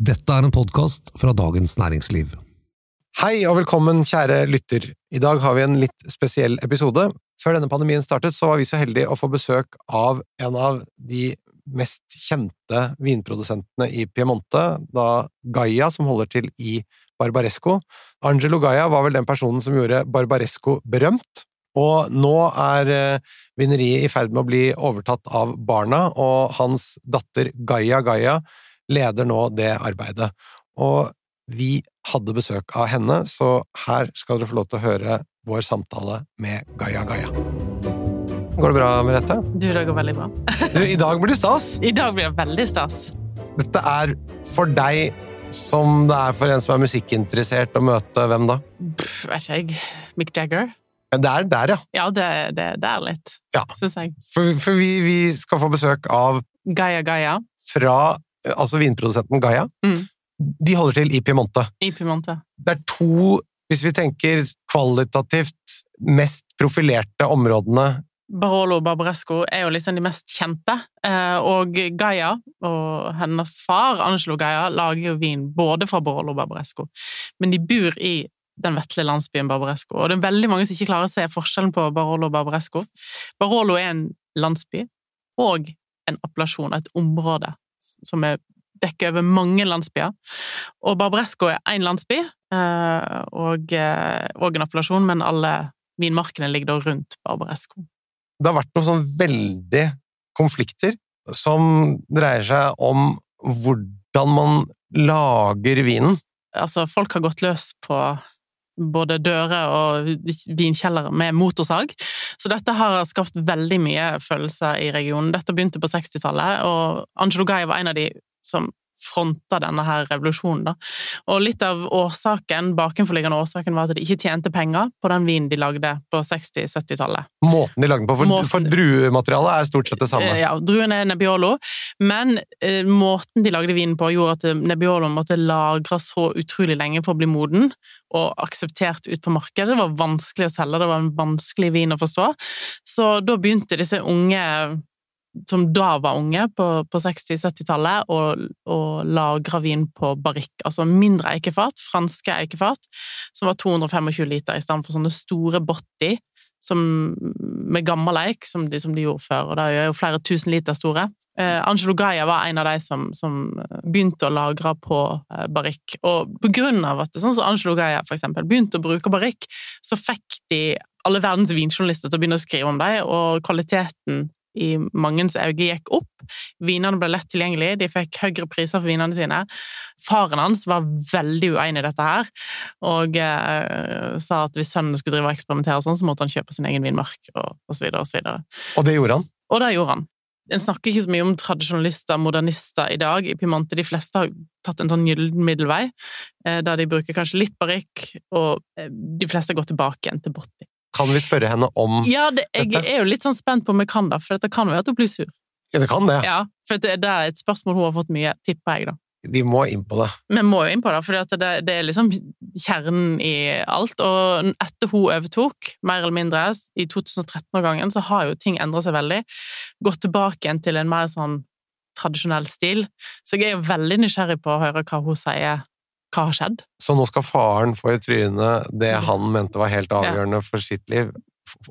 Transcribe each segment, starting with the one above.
Dette er en podkast fra Dagens Næringsliv. Hei og velkommen, kjære lytter. I dag har vi en litt spesiell episode. Før denne pandemien startet, så var vi så heldige å få besøk av en av de mest kjente vinprodusentene i Piemonte, da Gaia, som holder til i Barbaresco. Angelo Gaia var vel den personen som gjorde Barbaresco berømt. Og nå er eh, vineriet i ferd med å bli overtatt av barna, og hans datter Gaia Gaia leder nå det arbeidet. Og vi hadde besøk av henne, så her skal dere få lov til å høre vår samtale med Gaia Gaia. Går det bra, Merete? Du, det går veldig bra. Du, I dag blir det stas. I dag blir det veldig stas. Dette er for deg som det er for en som er musikkinteressert, å møte hvem da? Pff, vet ikke jeg. Mick Jagger? Det er der, ja. Ja, det, det, det er litt, Ja. syns jeg. For, for vi, vi skal få besøk av Gaia Gaia fra altså vinprodusenten Gaia. Mm. De holder til i Piemonte. i Piemonte. Det er to, hvis vi tenker kvalitativt, mest profilerte områdene Barolo og Barbaresco er jo liksom de mest kjente, eh, og Gaia og hennes far, Angelo Gaia, lager jo vin både fra Barolo og Barbaresco, men de bor i den vesle landsbyen Barbaresco, og det er veldig mange som ikke klarer å se forskjellen på Barolo og Barbaresco. Barolo er en landsby og en appellasjon, et område som er dekker over mange landsbyer. Og Barbaresco er én landsby eh, og, eh, og en appellasjon, men alle vinmarkene ligger da rundt Barbaresco. Det har vært noen sånn veldig konflikter som dreier seg om hvordan man lager vinen. Altså, folk har gått løs på både dører og vinkjellere med motorsag. Så dette har skapt veldig mye følelser i regionen. Dette begynte på 60-tallet, og Angelo Gaia var en av de som fronta denne her revolusjonen. Da. Og litt av årsaken, bakenforliggende årsaken var at de ikke tjente penger på den vinen de lagde på 60-70-tallet. Måten de lagde den på, for, Måten- for druematerialet er stort sett det samme. Eh, Ja, druen er Nebbiolo, men eh, måten de lagde vinen på gjorde at eh, Nebbiolo måtte lagres så utrolig lenge for å bli moden, og akseptert ut på markedet. Det var vanskelig å selge, det var en vanskelig vin å forstå. Så da begynte disse unge, som da var unge, på, på 60-70-tallet, og, og lagra vin på barrikk, altså mindre eikefat, franske eikefat, som var 225 liter, i stedet for sånne store botti, som, med gammel eik, som de, som de gjorde før, og det er jo flere tusen liter store. Eh, Angelo Gaia var en av de som, som begynte å lagre på eh, barrikk. Og på grunn av at sånn som Angelo Gaia for eksempel, begynte å bruke barrikk, så fikk de alle verdens vinjournalister til å begynne å skrive om dem, og kvaliteten i mangens øyne gikk opp. Vinene ble lett tilgjengelige, de fikk høyere priser for vinene sine. Faren hans var veldig uenig i dette her, og eh, sa at hvis sønnen skulle drive og eksperimentere sånn, så måtte han kjøpe sin egen vinmark, og, og så videre og så videre. Og det gjorde han. Og det gjorde han. En snakker ikke så mye om tradisjonalister, modernister, i dag. I Pimante de fleste har tatt en sånn gyllen middelvei, eh, der de bruker kanskje litt barrikk, og eh, de fleste går tilbake igjen til botti. Kan vi spørre henne om Ja, det, jeg Dette- er jo litt sånn spent på om jeg kan det, for dette kan være at hun blir sur. Ja, det kan det. Ja, for det, det er et spørsmål hun har fått mye, tipper jeg, da. Vi må inn på det. Vi må jo inn på det, for det, det er liksom kjernen i alt. Og etter hun overtok, mer eller mindre, i 2013-årgangen, så har jo ting endret seg veldig. Gått tilbake igjen til en mer sånn tradisjonell stil. Så jeg er jo veldig nysgjerrig på å høre hva hun sier, hva har skjedd. Så nå skal faren få i trynet det han mente var helt avgjørende for sitt liv,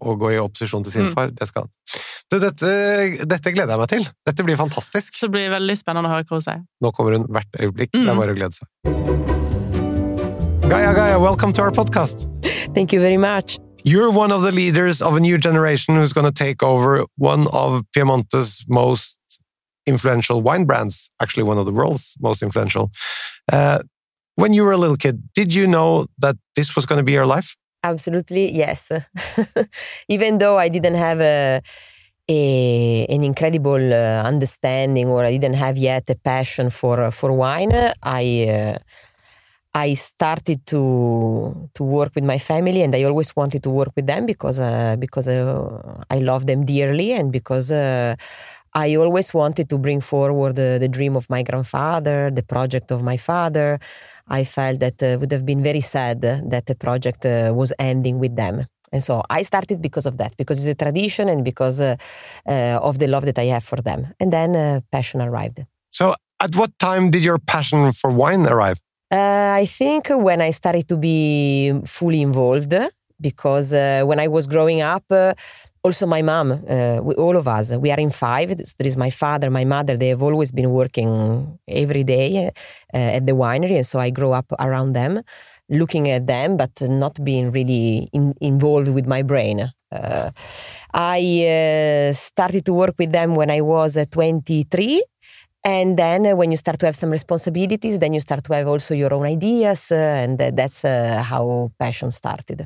å gå i opposisjon til sin Mm. far. Det skal han. Du, dette, dette gleder jeg meg til. Dette blir fantastisk. Så det blir veldig spennende å høre hva hun sier. Nå kommer hun hvert øyeblikk. Det Mm. er bare å glede seg. Gaia, Gaia, welcome to our podcast. Thank you very much. You're one of the leaders of a new generation who's going to take over one of Piemonte's most influential wine brands, actually one of the world's most influential. Uh, when you were a little kid, did you know that this was going to be your life? Absolutely, yes. Even though I didn't have a, a an incredible uh, understanding, or I didn't have yet a passion for for wine, I uh, I started to to work with my family, and I always wanted to work with them because uh, because uh, I love them dearly, and because. Uh, I always wanted to bring forward the, the dream of my grandfather, the project of my father. I felt that uh, would have been very sad that the project uh, was ending with them. And so I started because of that, because it's a tradition and because uh, uh, of the love that I have for them. And then uh, passion arrived. So At what time did your passion for wine arrive? Uh, I think when I started to be fully involved, because uh, when I was growing up, uh, also my mom, uh, we, all of us, we are in five. There is my father, my mother. They have always been working every day uh, at the winery, and so I grew up around them, looking at them, but not being really in, involved with my brain. Uh, I started to work with them when I was 23 and then uh, when you start to have some responsibilities then you start to have also your own ideas uh, and that's uh, how passion started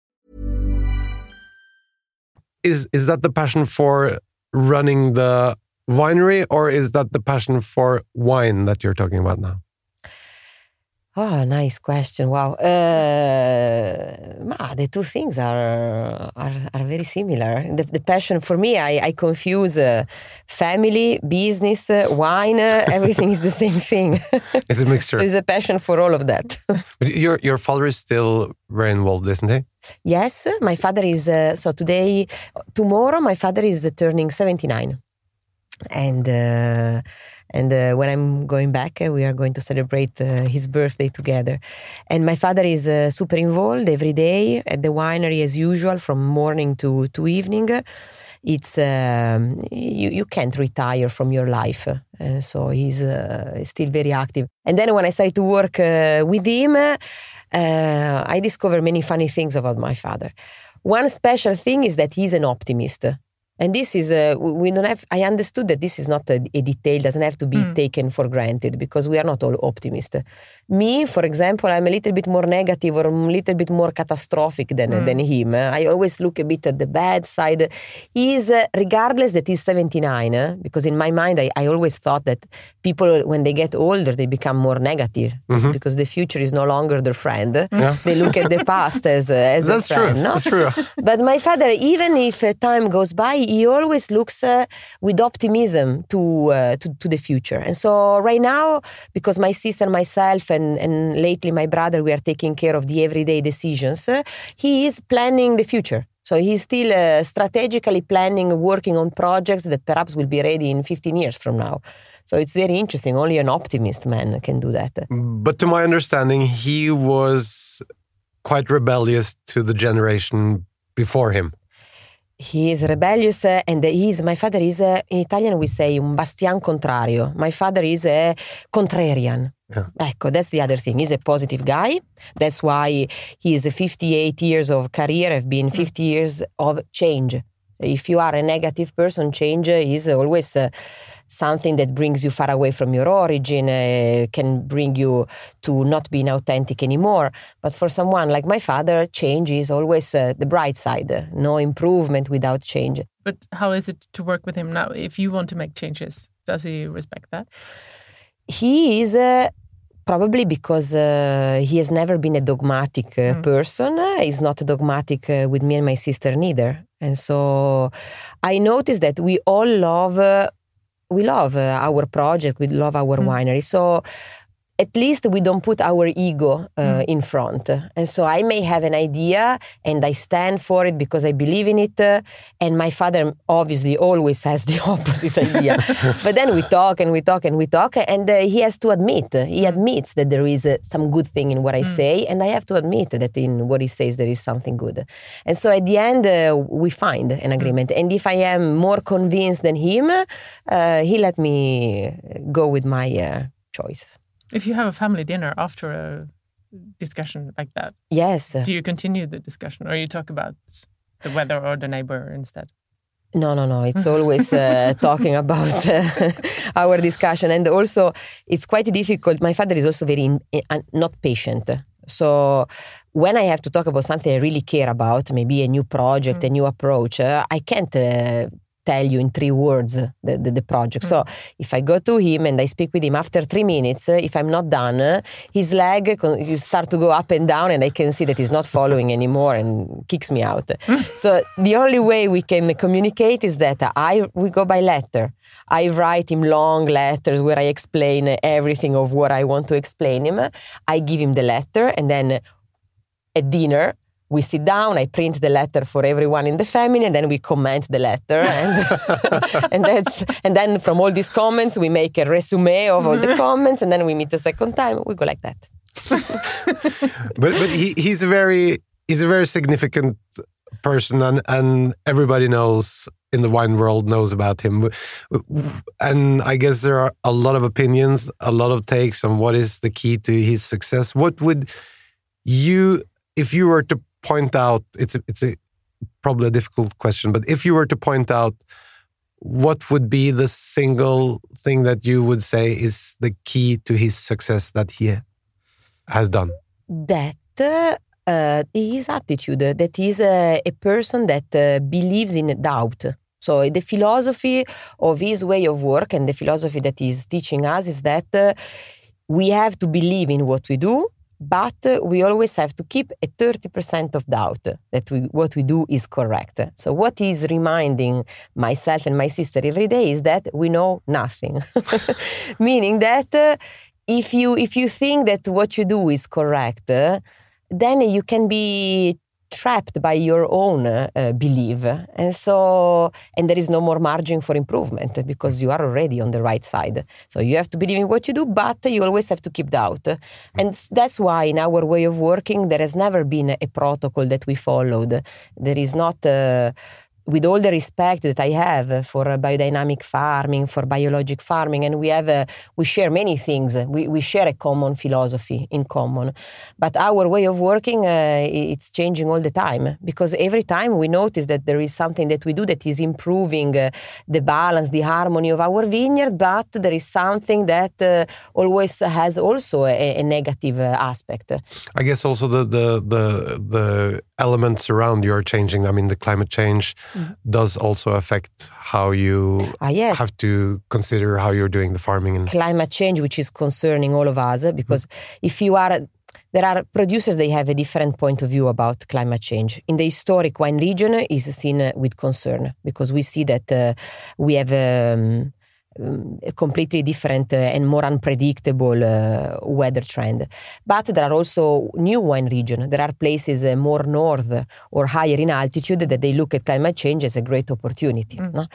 Is is that the passion for running the winery or is that the passion for wine that you're talking about now? Oh, nice question. Wow. Uh, the two things are are, are very similar. The, the, passion for me, I, I confuse uh, family, business, uh, wine. Uh, everything is the same thing. It's a mixture. so it's a passion for all of that. but your your father is still very involved, isn't he? Yes, my father is. Uh, so today, tomorrow, my father is turning seventy nine, and uh, and uh, when I'm going back, uh, we are going to celebrate uh, his birthday together. And my father is uh, super involved every day at the winery as usual, from morning to, to evening. It's um, you, you can't retire from your life, uh, so he's, uh, still very active. And then when I started to work with him, I discovered many funny things about my father. One special thing is that he's an optimist. And this is, uh, we don't have, I understood that this is not a, a detail, doesn't have to be mm. taken for granted because we are not all optimists. Me, for example, I'm a little bit more negative or a little bit more catastrophic than, mm. than him. I always look a bit at the bad side. He's, uh, regardless that he's 79, uh, because in my mind, I, I always thought that people, when they get older, they become more negative mm-hmm. because the future is no longer their friend. Yeah. They look at the past as, uh, as That's a friend. True. No? That's true. but my father, even if uh, time goes by, he always looks uh, with optimism to, uh, to, to the future. And so right now, because my sister myself and, and lately my brother, we are taking care of the everyday decisions, uh, he is planning the future. So he's still uh, strategically planning, working on projects that perhaps will be ready in 15 years from now. So it's very interesting. Only an optimist man can do that. But to my understanding, he was quite rebellious to the generation before him he is rebellious uh, and he's my father is uh, in Italian we say un bastian contrario my father is a contrarian yeah. Ecco, that's the other thing. He's a positive guy. That's why he's 58 years of career have been 50 years of change. If you are a negative person, change is always uh, something that brings you far away from your origin, uh, can bring you to not being authentic anymore. But for someone like my father, change is always uh, the bright side. No improvement without change. But how is it to work with him now? If you want to make changes, does he respect that? He is. Uh, probably because uh, he has never been a dogmatic uh, mm. person. he's not dogmatic uh, with me and my sister neither. And so I noticed that we all love uh, we love uh, our project, we love our mm. winery. So at least we don't put our ego uh, mm. in front. And so I may have an idea and I stand for it because I believe in it. Uh, and my father obviously always has the opposite idea. but then we talk and we talk and we talk. And uh, he has to admit, he mm. admits that there is uh, some good thing in what I mm. say. And I have to admit that in what he says, there is something good. And so at the end, uh, we find an mm. agreement. And if I am more convinced than him, uh, he let me go with my choice. If you have a family dinner after a discussion like that, yes, do you continue the discussion or you talk about the weather or the neighbor instead? No, no, no. It's always uh, talking about uh, our discussion, and also it's quite difficult. My father is also very in, in, not patient. So when I have to talk about something I really care about, maybe a new project, mm. a new approach, uh, I can't uh, tell you in three words the, the, the project. Mm. So if I go to him and I speak with him after three minutes, if I'm not done, his leg start to go up and down, and I can see that he's not following anymore and kicks me out. so the only way we can communicate is that I we go by letter. I write him long letters where I explain everything of what I want to explain him. I give him the letter, and then at dinner we sit down, I print the letter for everyone in the family, and then we comment the letter. And, and, that's, and then from all these comments, we make a resume of all the mm-hmm. comments, and then we meet a second time. We go like that. but but he, he's a very he's a very significant person, and and everybody knows in the wine world knows about him. And I guess there are a lot of opinions, a lot of takes on what is the key to his success. What would you, if you were to point out it's a, it's a probably a difficult question, but if you were to point out what would be the single thing that you would say is the key to his success that he has done? That uh, his attitude, that is uh, a person that uh, believes in doubt. So the philosophy of his way of work and the philosophy that he's teaching us is that uh, we have to believe in what we do but we always have to keep a 30% of doubt that we, what we do is correct. So, what is reminding myself and my sister every day is that we know nothing. Meaning that uh, if, you, if you think that what you do is correct, uh, then you can be trapped by your own uh, belief. And so and there is no more margin for improvement because you are already on the right side. So you have to believe in what you do but you always have to keep doubt. And that's why in our way of working there has never been a protocol that we followed. There is not uh, with all the respect that I have for biodynamic farming, for biologic farming, and we have a, we share many things. We, we share a common philosophy in common, but our way of working uh, it's changing all the time because every time we notice that there is something that we do that is improving uh, the balance, the harmony of our vineyard, but there is something that uh, always has also a, a negative uh, aspect. I guess also the the the the elements around you are changing. I mean, the climate change mm. does also affect how you ah, yes. have to consider how you're doing the farming. And climate change, which is concerning all of us, because mm. if you are there are producers they have a different point of view about climate change in the historic wine region is seen with concern because we see that uh, we have um, um, a completely different uh, and more unpredictable uh, weather trend. But there are also new wine regions. There are places uh, more north or higher in altitude that they look at climate change as a great opportunity. Mm. No?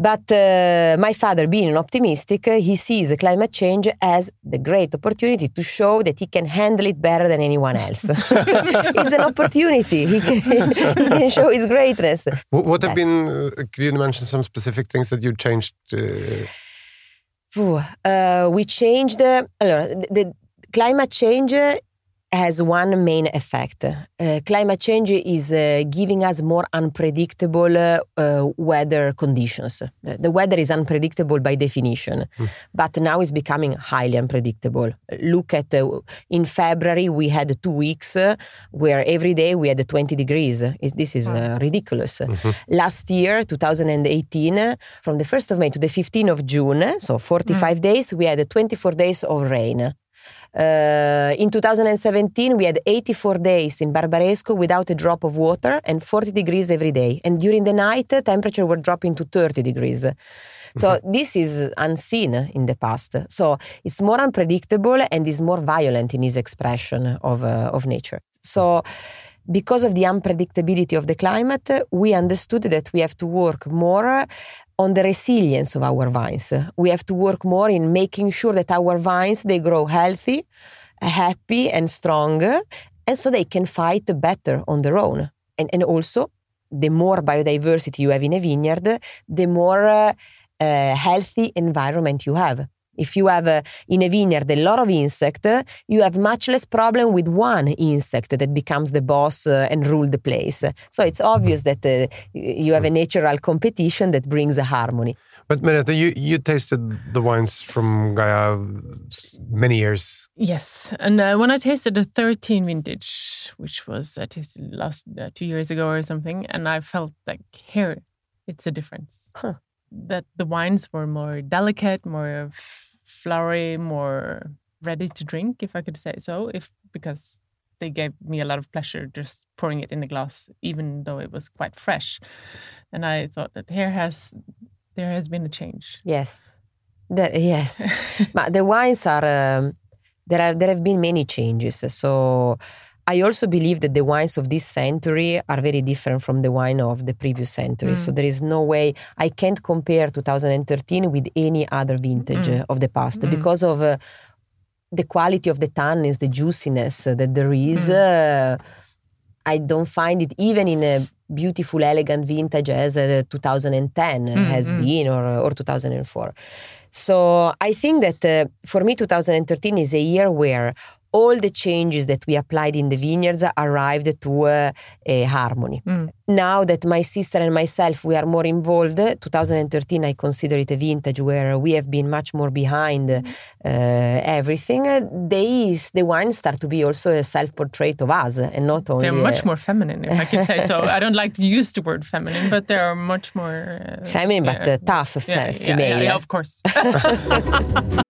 But uh, my father, being an optimistic, uh, he sees climate change as the great opportunity to show that he can handle it better than anyone else. it's an opportunity. He can, he can, show his greatness. What, what have been, uh, could you mention some specific things that you changed? Uh, we changed, uh, the, the climate change has one main effect. Uh, climate change is uh, giving us more unpredictable uh, weather conditions. The weather is unpredictable by definition, mm. but now it's becoming highly unpredictable. Look at uh, in February, we had two weeks uh, where every day we had 20 degrees. This is uh, ridiculous. Mm-hmm. Last year, 2018, from the 1st of May to the 15th of June, so 45 mm. days, we had 24 days of rain. Uh, in 2017, we had 84 days in Barbaresco without a drop of water and 40 degrees every day. And during the night, temperature were dropping to 30 degrees. So mm-hmm. this is unseen in the past. So it's more unpredictable and is more violent in its expression of, uh, of nature. So because of the unpredictability of the climate, we understood that we have to work more on the resilience of our vines. We have to work more in making sure that our vines they grow healthy, happy and strong and so they can fight better on their own. And, and also the more biodiversity you have in a vineyard, the more uh, uh, healthy environment you have. If you have uh, in a vineyard a lot of insect, uh, you have much less problem with one insect that becomes the boss uh, and rule the place. So it's obvious that uh, you have a natural competition that brings a harmony. But Merete, you, you tasted the wines from Gaja many years. Yes, and uh, when I tasted the 13 vintage, which was I tasted last uh, two years ago or something, and I felt like here it's a difference. Huh. That the wines were more delicate, more flowery, more ready to drink, if I could say so. If because they gave me a lot of pleasure just pouring it in the glass, even though it was quite fresh. And I thought that here has there has been a change. Yes, the, yes. but the wines are um, there. Are there have been many changes. So I also believe that the wines of this century are very different from the wine of the previous century. So there is no way I can't compare 2013 with any other vintage uh, of the past because of. Uh, the quality of the tannins, the juiciness uh, that there is, uh, I don't find it even in a beautiful, elegant vintage as uh, 2010 has been or, or 2004. So I think that uh, for me, 2013 is a year where all the changes that we applied in the vineyards arrived to uh, a harmony. Now that my sister and myself we are more involved, 2013 I consider it a vintage where we have been much more behind uh, everything. Uh, They, the wines start to be also a self-portrait of us and not only. They're much uh, more feminine, if I can say so. I don't like to use the word feminine, but they are much more uh, Feminine, but yeah. uh, tough fe- Yeah, yeah, female. Yeah, yeah, of course.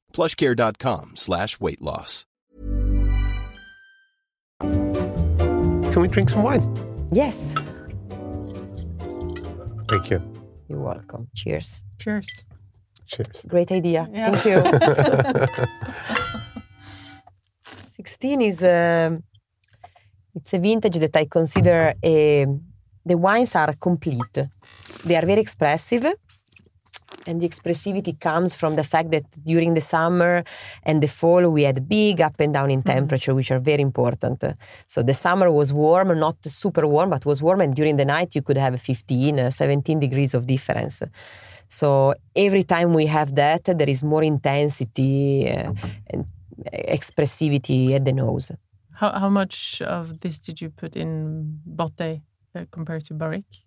plushcare.com slash weight loss. Can we drink some wine? Yes, Thank you. you're welcome. Cheers. Cheers. Cheers. Great idea. Yeah. Thank you. 16 is um it's a vintage that I consider a, the wines are complete. They are very expressive. And the expressivity comes from the fact that during the summer and the fall, we had big up and down in temperature, which are very important. So the summer was warm, not super warm, but was warm. And during the night, you could have 15, uh, 17 degrees of difference. So every time we have that, there is more intensity uh, and expressivity at the nose. How, how much of this did you put in Botte uh, compared to Barrique?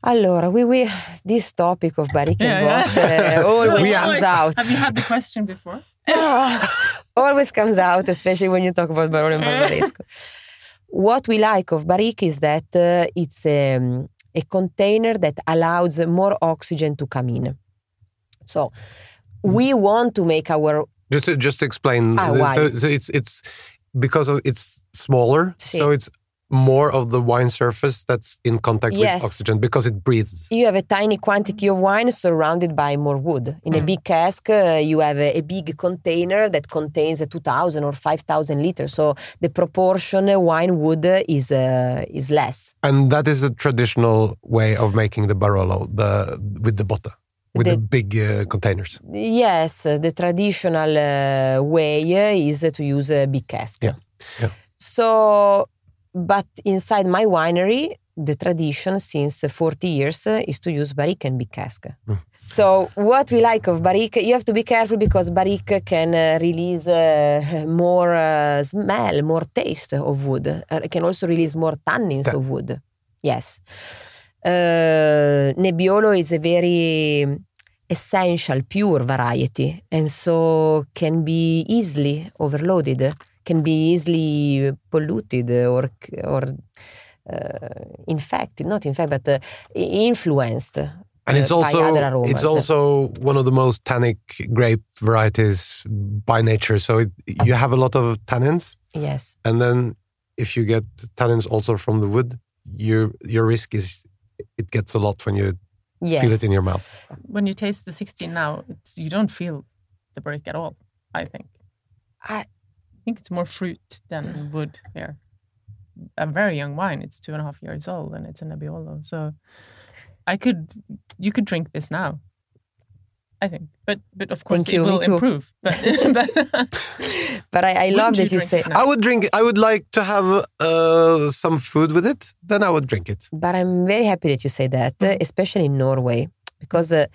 Allora, we, we this topic of Barrique and Yeah, Botte yeah. uh, always We comes Always- out. Have you had the question before? always comes out, especially when you talk about Barolo and Barbaresco. what we like of Barrique is that uh, it's um, a container that allows more oxygen to come in. So we want to make our Just to, just to explain. Ah, why? So, so it's it's because of it's smaller, Sì. so it's more of the wine surface that's in contact Yes. with oxygen because it breathes. you have a tiny quantity of wine surrounded by more wood. In a big cask, uh, you have a, a big container that contains uh, 2,000 or 5,000 liters. So the proportion uh, wine wood is uh, is less. And that is a traditional way of making the Barolo, the with the botta, with the, The- big uh, containers. Yes, the traditional uh, way is to use a big cask. Yeah, yeah. So, but inside my winery, the tradition since 40 years uh, is to use barrique and big cask. Mm. So, what we like of barrique, you have to be careful because barrique can uh, release uh, more uh, smell, more taste of wood. Uh, it can also release more tannins Ta- of wood. Yes. Uh, Nebbiolo is a very essential, pure variety, and so can be easily overloaded, can be easily polluted or or uh, infected, not infected, but uh, influenced. And it's uh, by also other aromas. it's also one of the most tannic grape varieties by nature. So it, you have a lot of tannins, yes, and then if you get tannins also from the wood, your your risk is it gets a lot when you yes. feel it in your mouth. When you taste the 16 now, it's, you don't feel the break at all, I think. I- I think it's more fruit than wood here. A very young wine, it's two and a half years old and it's a Nebbiolo. So I could, you could drink this now. I think, but but of course Thank you, it me will too. improve. But, but But I, I love Wouldn't you that you drink say. I would drink. I would like to have uh, some food with it. Then I would drink it. But I'm very happy that you say that, uh, Mm-hmm. especially in Norway, because uh,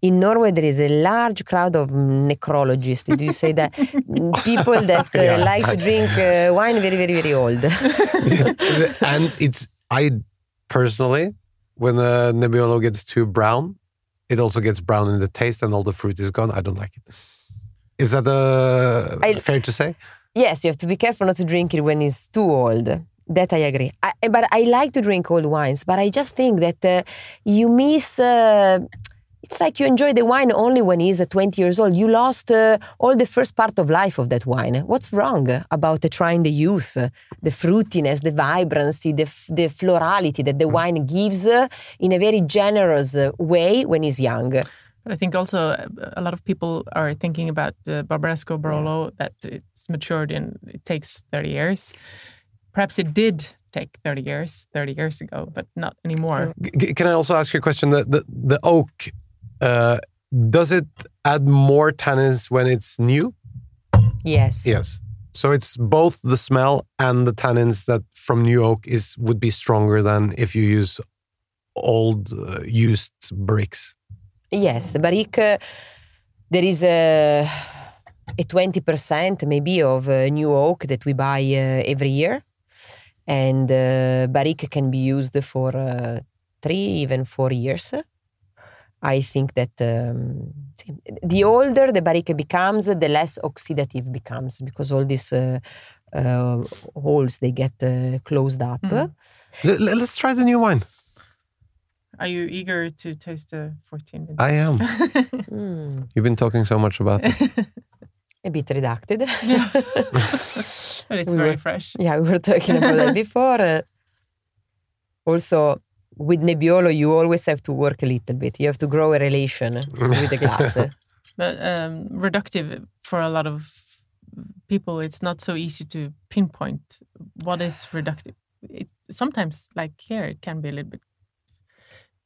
in Norway there is a large crowd of necrologists. Do you say that? People that uh, Yeah. like to drink uh, wine very, very, very old. and it's I personally, when a Nebbiolo gets too brown, it also gets brown in the taste, and all the fruit is gone. I don't like it. Is that uh, I- fair to say? yes, you have to be careful not to drink it when it's too old. That I agree. I, but I like to drink old wines, but I just think that uh, you miss. Uh, it's like you enjoy the wine only when he's uh, 20 years old. You lost uh, all the first part of life of that wine. What's wrong about uh, trying the youth, uh, the fruitiness, the vibrancy, the, f- the florality that the wine gives uh, in a very generous uh, way when he's young? But I think also uh, a lot of people are thinking about the Barbaresco Barolo that it's matured in it takes 30 years. Perhaps it did take 30 years, 30 years ago, but not anymore. Can I also ask you a question? The the, the oak, uh, does it add more tannins when it's new? Yes. Yes. So it's both the smell and the tannins that from new oak is would be stronger than if you use old uh, used bricks. Yes, the barrique, uh, there is a, a 20% maybe of uh, new oak that we buy uh, every year. And uh, barrique can be used for uh, three, even four years. I think that um, the older the barrique becomes, the less oxidative becomes because all these uh, uh, holes they get uh, closed up. L- l- let's try the new wine. Are you eager to taste the 14? vintage? I am. Mm, You've been talking so much about it. a bit redacted. but it's We very were- fresh. Yeah, we were talking about that before. Uh, also, with Nebbiolo, you always have to work a little bit. You have to grow a relation with the glass. But um, reductive for a lot of people, it's not so easy to pinpoint what is reductive. It, sometimes, like here, it can be a little bit.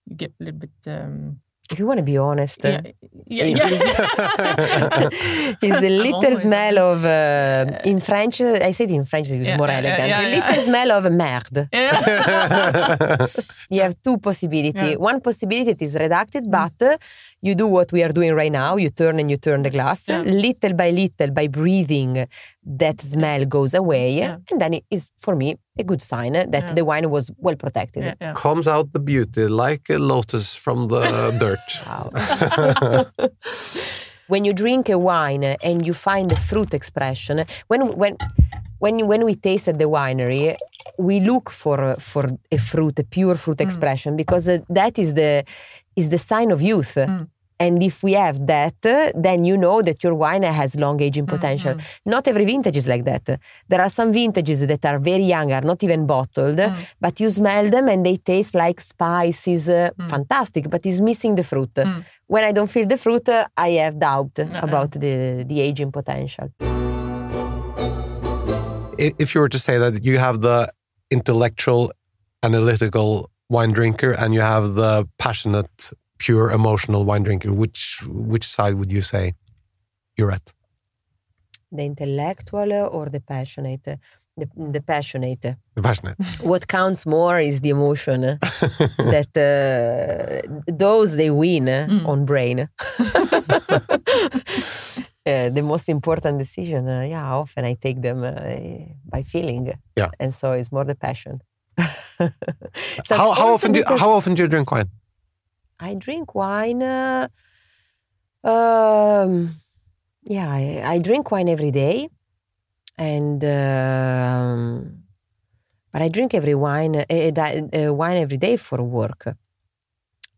You get a little bit. Um, if you want to be honest, yeah, yeah, yeah. it's a little smell of, uh, in French, I say it in French, it's Yeah, more elegant, a little smell of merde. You have two possibility. One possibility is reducted, but uh, you do what we are doing right now. You turn and you turn the glass. Little by little, by breathing, that smell goes away. And then it is, for me, a good sign eh, that Yeah. the wine was well protected. yeah, yeah. Comes out the beauty like a lotus from the dirt. when you drink a wine and you find the fruit expression, when when when when we taste at the winery, we look for for a fruit, a pure fruit mm. expression, because uh, that is the is the sign of youth. Mm. And if we have that, then you know that your wine has long aging potential. Not every vintage is like that. There are some vintages that are very young, are not even bottled, but you smell them and they taste like spices. Uh, Fantastic, but it's missing the fruit. When I don't feel the fruit, uh, I have doubt about the, the aging potential. If you were to say that you have the intellectual, analytical wine drinker and you have the passionate, pure, emotional wine drinker, which which side would you say you're at? The intellectual or the passionate? The, the passionate. The passionate. What counts more is the emotion that uh, those they win uh, on brain. Uh, the most important decision, uh, yeah, often I take them uh, by feeling. Yeah. And so it's more the passion. So how, how often do you, how often do you drink wine? I drink wine? Uh, um, yeah, I, I drink wine every day, and um, but I drink every wine uh, wine every day for work.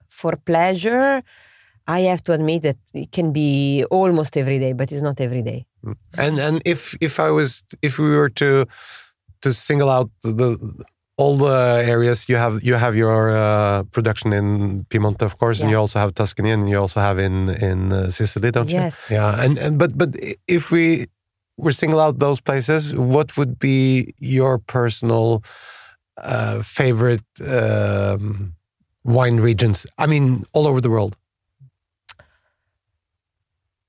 For pleasure, I have to admit that it can be almost every day, but it's not every day. And and if if I was if we were to to single out the all the areas you have you have your uh, production in Piemonte, of course, and you also have Tuscany, and you also have in in uh, Sicily, don't you? Yes. Yeah, and, and but but if we were single out those places, what would be your personal uh, favorite um, wine regions? I mean, all over the world.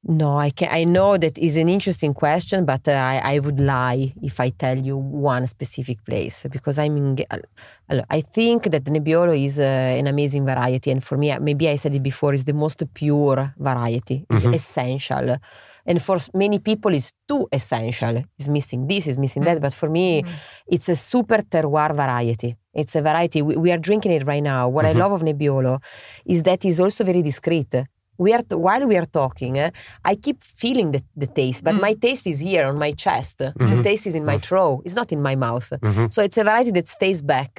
No, I can. I know that is an interesting question, but uh, I, I would lie if I tell you one specific place because I'm. Uh, I think that Nebbiolo is uh, an amazing variety, and for me, uh, maybe I said it before, is the most pure variety. It's Mhm. essential, and for many people, it's too essential. It's missing this, is missing that, but for me, it's a super terroir variety. It's a variety. We, we are drinking it right now. What. I love of Nebbiolo is that it's also very discreet we are while we are talking eh, i keep feeling the, the taste but my taste is here on my chest. The Mhm. taste is in my throat. It's not in my mouth. Mhm. so it's a variety that stays back.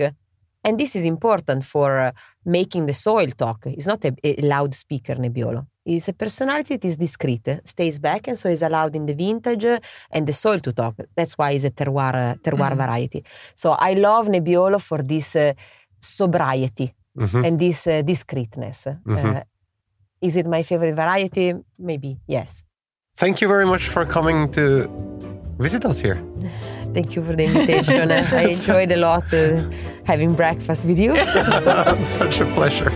And this is important for uh, making the soil talk. It's not a, a loudspeaker nebbiolo. It's a personality that is discreet stays back and so is allowed in the vintage uh, and the soil to talk. That's why it's a terroir uh, terroir variety. So i love nebbiolo for this uh, sobriety Mhm. and this uh, discreetness Mhm. Is it my favorite variety? Maybe, yes. Thank you very much for coming to visit us here. Thank you for the invitation. I enjoyed a lot uh, having breakfast with you. Such a pleasure.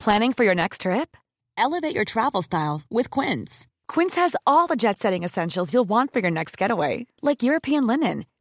Planning for your next trip? Elevate your travel style with Quince. Quince has all the jet setting essentials you'll want for your next getaway, like European linen,